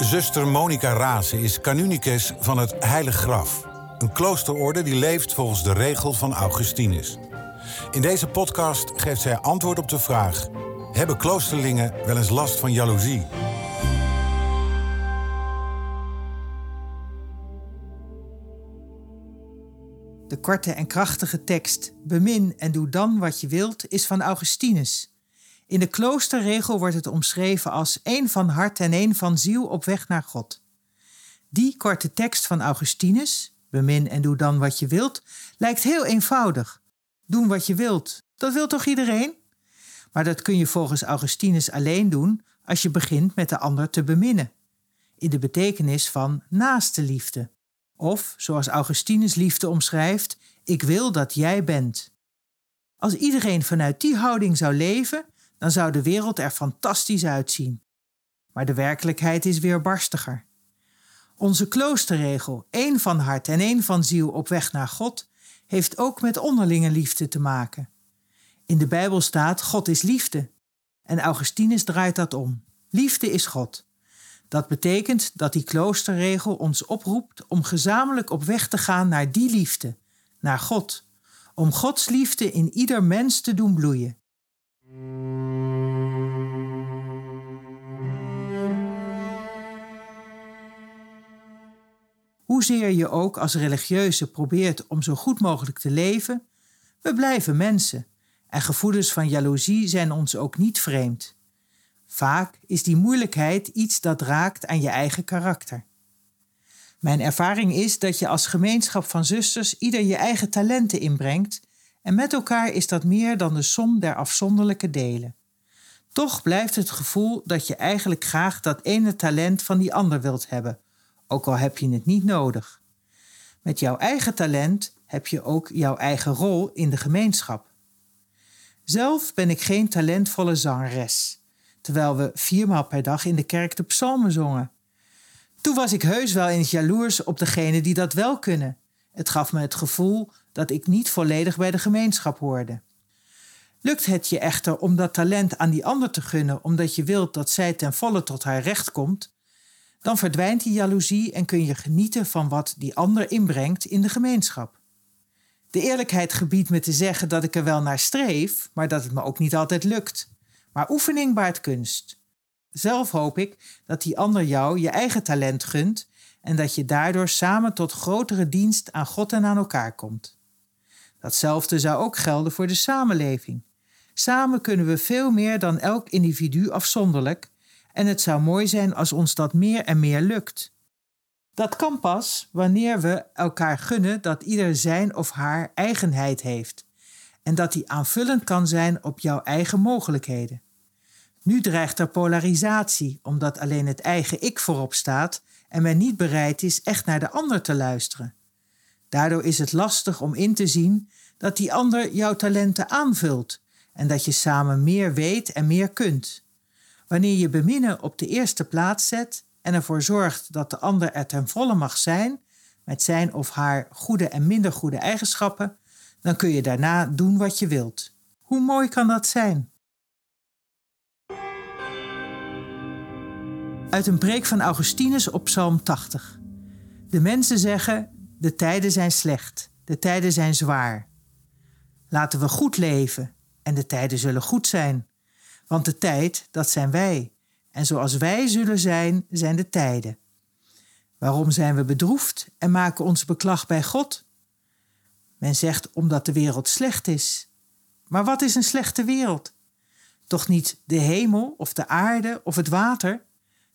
Zuster Monica Rase is canonicus van het Heilig Graf. Een kloosterorde die leeft volgens de regel van Augustinus. In deze podcast geeft zij antwoord op de vraag: hebben kloosterlingen wel eens last van jaloezie? De korte en krachtige tekst Bemin en doe dan wat je wilt is van Augustinus. In de kloosterregel wordt het omschreven als één van hart en één van ziel op weg naar God. Die korte tekst van Augustinus, bemin en doe dan wat je wilt, lijkt heel eenvoudig. Doen wat je wilt, dat wil toch iedereen? Maar dat kun je volgens Augustinus alleen doen als je begint met de ander te beminnen. In de betekenis van naaste liefde. Of, zoals Augustinus liefde omschrijft, ik wil dat jij bent. Als iedereen vanuit die houding zou leven, dan zou de wereld er fantastisch uitzien. Maar de werkelijkheid is weer barstiger. Onze kloosterregel, één van hart en één van ziel op weg naar God, heeft ook met onderlinge liefde te maken. In de Bijbel staat: God is liefde. En Augustinus draait dat om. Liefde is God. Dat betekent dat die kloosterregel ons oproept om gezamenlijk op weg te gaan naar die liefde, naar God, om Gods liefde in ieder mens te doen bloeien. Hoezeer je ook als religieuze probeert om zo goed mogelijk te leven, we blijven mensen en gevoelens van jaloezie zijn ons ook niet vreemd. Vaak is die moeilijkheid iets dat raakt aan je eigen karakter. Mijn ervaring is dat je als gemeenschap van zusters ieder je eigen talenten inbrengt en met elkaar is dat meer dan de som der afzonderlijke delen. Toch blijft het gevoel dat je eigenlijk graag dat ene talent van die ander wilt hebben, ook al heb je het niet nodig. Met jouw eigen talent heb je ook jouw eigen rol in de gemeenschap. Zelf ben ik geen talentvolle zangeres, terwijl we viermaal per dag in de kerk de psalmen zongen. Toen was ik heus wel eens jaloers op degenen die dat wel kunnen. Het gaf me het gevoel dat ik niet volledig bij de gemeenschap hoorde. Lukt het je echter om dat talent aan die ander te gunnen omdat je wilt dat zij ten volle tot haar recht komt, dan verdwijnt die jaloezie en kun je genieten van wat die ander inbrengt in de gemeenschap. De eerlijkheid gebiedt me te zeggen dat ik er wel naar streef, maar dat het me ook niet altijd lukt. Maar oefening baart kunst. Zelf hoop ik dat die ander jou je eigen talent gunt en dat je daardoor samen tot grotere dienst aan God en aan elkaar komt. Datzelfde zou ook gelden voor de samenleving. Samen kunnen we veel meer dan elk individu afzonderlijk en het zou mooi zijn als ons dat meer en meer lukt. Dat kan pas wanneer we elkaar gunnen dat ieder zijn of haar eigenheid heeft en dat die aanvullend kan zijn op jouw eigen mogelijkheden. Nu dreigt er polarisatie, omdat alleen het eigen ik voorop staat en men niet bereid is echt naar de ander te luisteren. Daardoor is het lastig om in te zien dat die ander jouw talenten aanvult en dat je samen meer weet en meer kunt. Wanneer je beminnen op de eerste plaats zet en ervoor zorgt dat de ander er ten volle mag zijn, met zijn of haar goede en minder goede eigenschappen, dan kun je daarna doen wat je wilt. Hoe mooi kan dat zijn? Uit een preek van Augustinus op Psalm 80. De mensen zeggen: De tijden zijn slecht, de tijden zijn zwaar. Laten we goed leven en de tijden zullen goed zijn. Want de tijd, dat zijn wij. En zoals wij zullen zijn, zijn de tijden. Waarom zijn we bedroefd en maken ons beklag bij God? Men zegt omdat de wereld slecht is. Maar wat is een slechte wereld? Toch niet de hemel of de aarde of het water?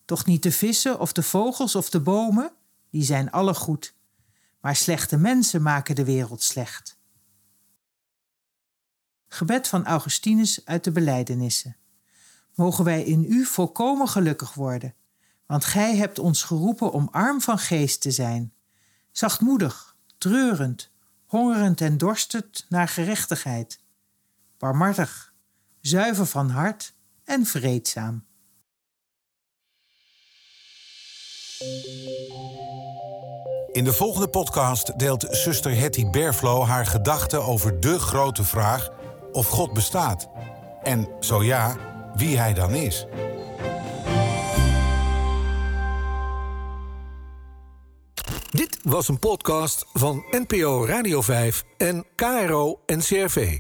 Toch niet de vissen of de vogels of de bomen? Die zijn alle goed. Maar slechte mensen maken de wereld slecht. Gebed van Augustinus uit de Belijdenissen. Mogen wij in u volkomen gelukkig worden, want gij hebt ons geroepen om arm van geest te zijn, zachtmoedig, treurend, hongerend en dorstend naar gerechtigheid, barmhartig, zuiver van hart en vreedzaam. In de volgende podcast deelt zuster Hetty Berflo haar gedachten over de grote vraag of God bestaat. En zo ja, wie hij dan is. Dit was een podcast van NPO Radio 5 en KRO NCRV.